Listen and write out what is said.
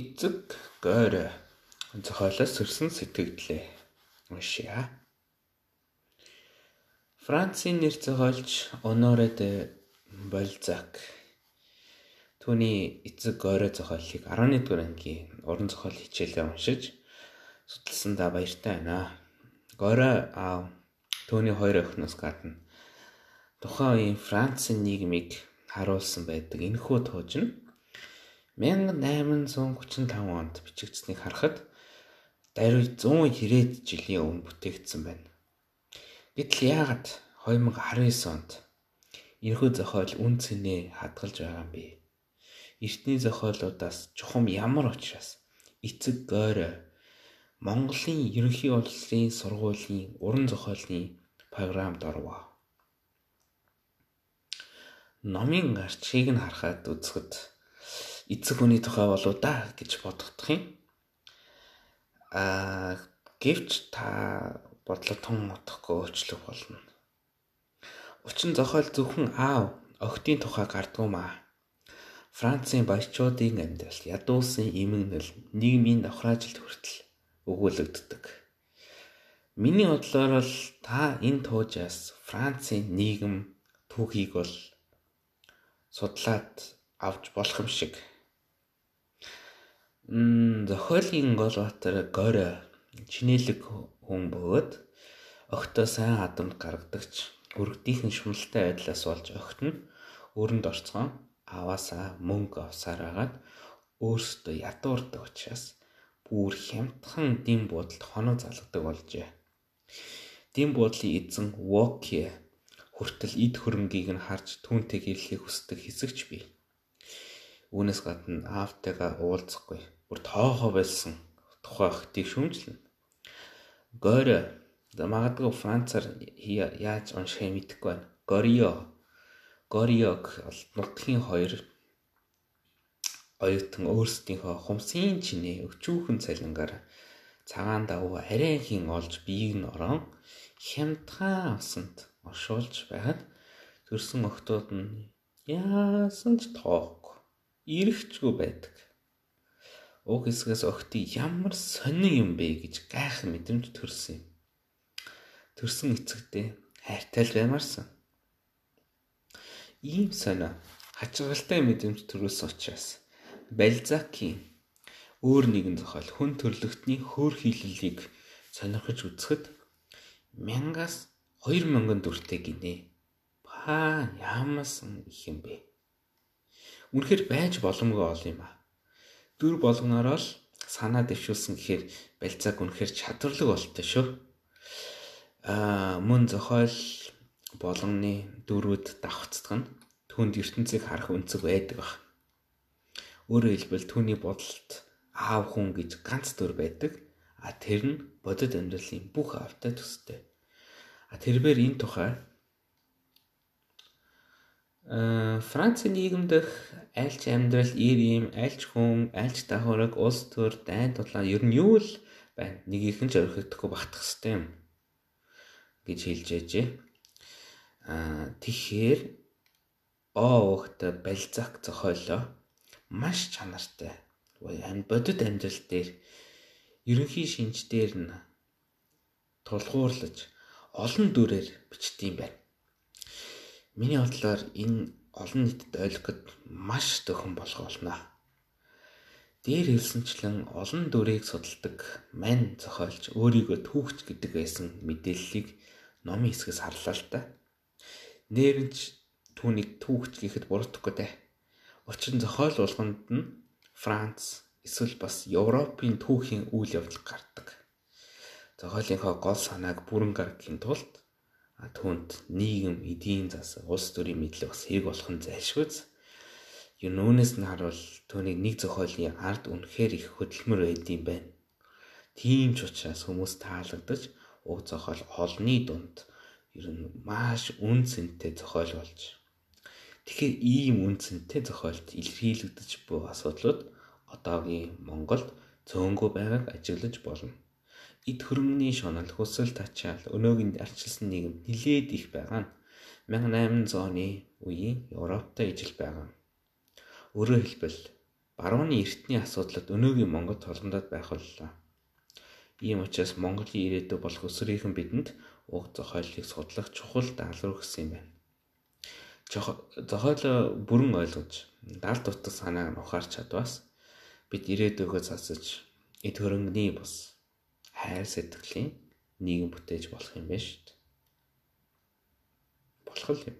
эцэг гойр зохиолоос сөрсөн сэтгэгдлээ уншия. Францын нэр зохиолч Honoré de Balzac түүний эцэг гойроо зохиолыг 11-р ангийн уран зохиол хичээлээ уншиж судалсандаа баяртай байна. Гойроо аав түүний хоёр охиноос гадна тухайн үеийн Францын нийгмийг харуулсан байдаг энэхүү тууж нь 1835 онд бичигдсэнийг харахад даруй 190-д жилийн өмнө бүтээгдсэн байна. Гэтэл яагаад 2019 онд энэхүү зохиол үн цэнээ хадгалж байгаа юм бэ? Эртний зохиолуудаас чухам ямар учраас эцэг гойр Монголын ерөнхий улсын сургуулийн уран зохиолын програмд орвоо. Номын арчийг нь харахад үзэхэд эцэг хүний тухай болоо да гэж бодох юм. Аа гэвч та бодлоо тун утахгүй уучлах болно. Учир нь зохиол зөвхөн аав охидын тухай гардгуу маа. Францын баячуудын амьдрал, ядуусан эмгэнэл, нийгмийн давхраажилт хүртэл өгүүлэгддэг. Миний бодлоор л та энэ туужаас Францын нийгэм түүхийг бол судлаад авч болох юм шиг зохиолын Голбатар Горь чинэлэг хүн бөгөөд огтоо сайн хадамд гаргадагч өргөдийнхэн шуналтай байдлаас болж огт нь өрөнд орцгон аваасаа мөнгө авсаар агаад өөрсдөө ядуурдаг учраас бүр хямдхан дэм буудалд хоноо залгадаг болжээ. Дэм буудлын эзэн Воки хүртэл эд хөрөнгийг нь харж түүнтэй гэрлэхийг хүсдэг хэсэгч бий. Үүнээс гадна аавтайгаа уулзахгүй бүр тоохоо байсан тухай охтыг шүүмжлэнэ. Гойр магадгүй Францаар яаж уншихыг мэдэхгүй байна. Горио. Гориог бол нутгийн хоёр оюутан өөрсдийнхөө хумсын чинээ өчүүхэн цалингаар цагаан давуу арайхийн олж биеийг нь орон хямдхан авсанд оршуулж байхад төрсэн охтууд нь яасан ч тоохгүй ирэхчгүй байдаг уг хэсгээс охтыг ямар сонин юм бэ гэж гайхах мэдрэмж төрсөн юм. Төрсөн эцэгтэй хайртай л баймарсан. Ийм сонио хачиргалтай мэдрэмж төрүүлсэн учраас Бальзакийн өөр нэгэн зохиол хүн төрлөختний хөөр хилэллийг сонирхож үзэхэд мянгаас 2000 дүртэй гинэ. Ба ямарсан их юм бэ? Үнэхээр байж боломгүй ол юм аа дүр болгоноор л санаа дэвшүүлсэн гэхээр балцааг үнэхээр чадварлаг болтой шүү. Аа мөн зохиол болгоны дөрүүд давхцдаг нь түнд ертөнцийг харах үнцэг байдаг баг. Өөрөөр хэлбэл түүний бодолд аав хүн гэж ганц дүр байдаг. А тэр нь бодит амьдралын бүх автай төстэй. А тэрээр энэ тухай Францын нийгэм дэх айлч амьдрал, ир юм, айлч хүн, айлч давхараг, улс төр, дайн тулаан ер нь юу л байна. Нигийнх нь ч орхигдохгүй багтах хэвээр юм гэж хэлж яжээ. Аа тэгэхээр оогт балзак зохиолоо маш чанартай. Ам бодит амьдрал дээр ерөнхий шинж дээр нь тулгуурлаж олон дүрээр бичдэг юм байна. Миний бодлоор энэ олон нийтэд ойлгоход маш төхөн болох болно. Дээр хэлсэнчлэн олон дүрийг судалдаг мань зохиолч өөрийгөө түүхч гэдэг байсан мэдээллийг номын хэсгээс харлаа л та. Нэрнч түүнийг түүхч гэхэд буруудахгүй дээ. Учир нь зохиол болгонд нь Франц эсвэл бас Европын түүхийн үйл явдал гардаг. Зохиолынхоо гол санааг бүрэн гаргахын тулд түүнд нийгэм, эдийн засаг, улс төрийн мэдлэг бас хэрэг болох нь зайлшгүйц. Юунээс нь харуул түүнийг нэг зохиолын ард үнэхээр их хөдөлмөр байдсан байна. Тийм ч учраас хүмүүс таалагдаж уг зохиол олны дунд ер нь маш үн цэнтэй зохиол болж. Тэгэхээр ийм үн цэнтэй зохиолд илэрхийлэгдэж буй асуудлууд одоогийн Монголд цөөнгөө байгааг ажиглаж болно эд хөрмөний шунал хүсэл тачаал өнөөгийн арчилсан нийгэм нилээд их байгаа нь 1800 оны үеийн Европтой ижил байгаа. Өөрөөр хэлбэл барууны эртний асуудлууд өнөөгийн Монгол толгомдод байх боллоо. Ийм учраас Монголын ирээдүй болох өсвөрийнхэн бидэнд уг зохиолыг судлах чухал даалгавар өгсөн юм байна. Зохиолоо бүрэн ойлгож, далд утга санааг ухаарч чадвас бид ирээдүгөө засаж эд хөрөнгөний бус хайр сэтгэлийн нийгэм бүтээж болох юм байна шүү дээ. Болох юм.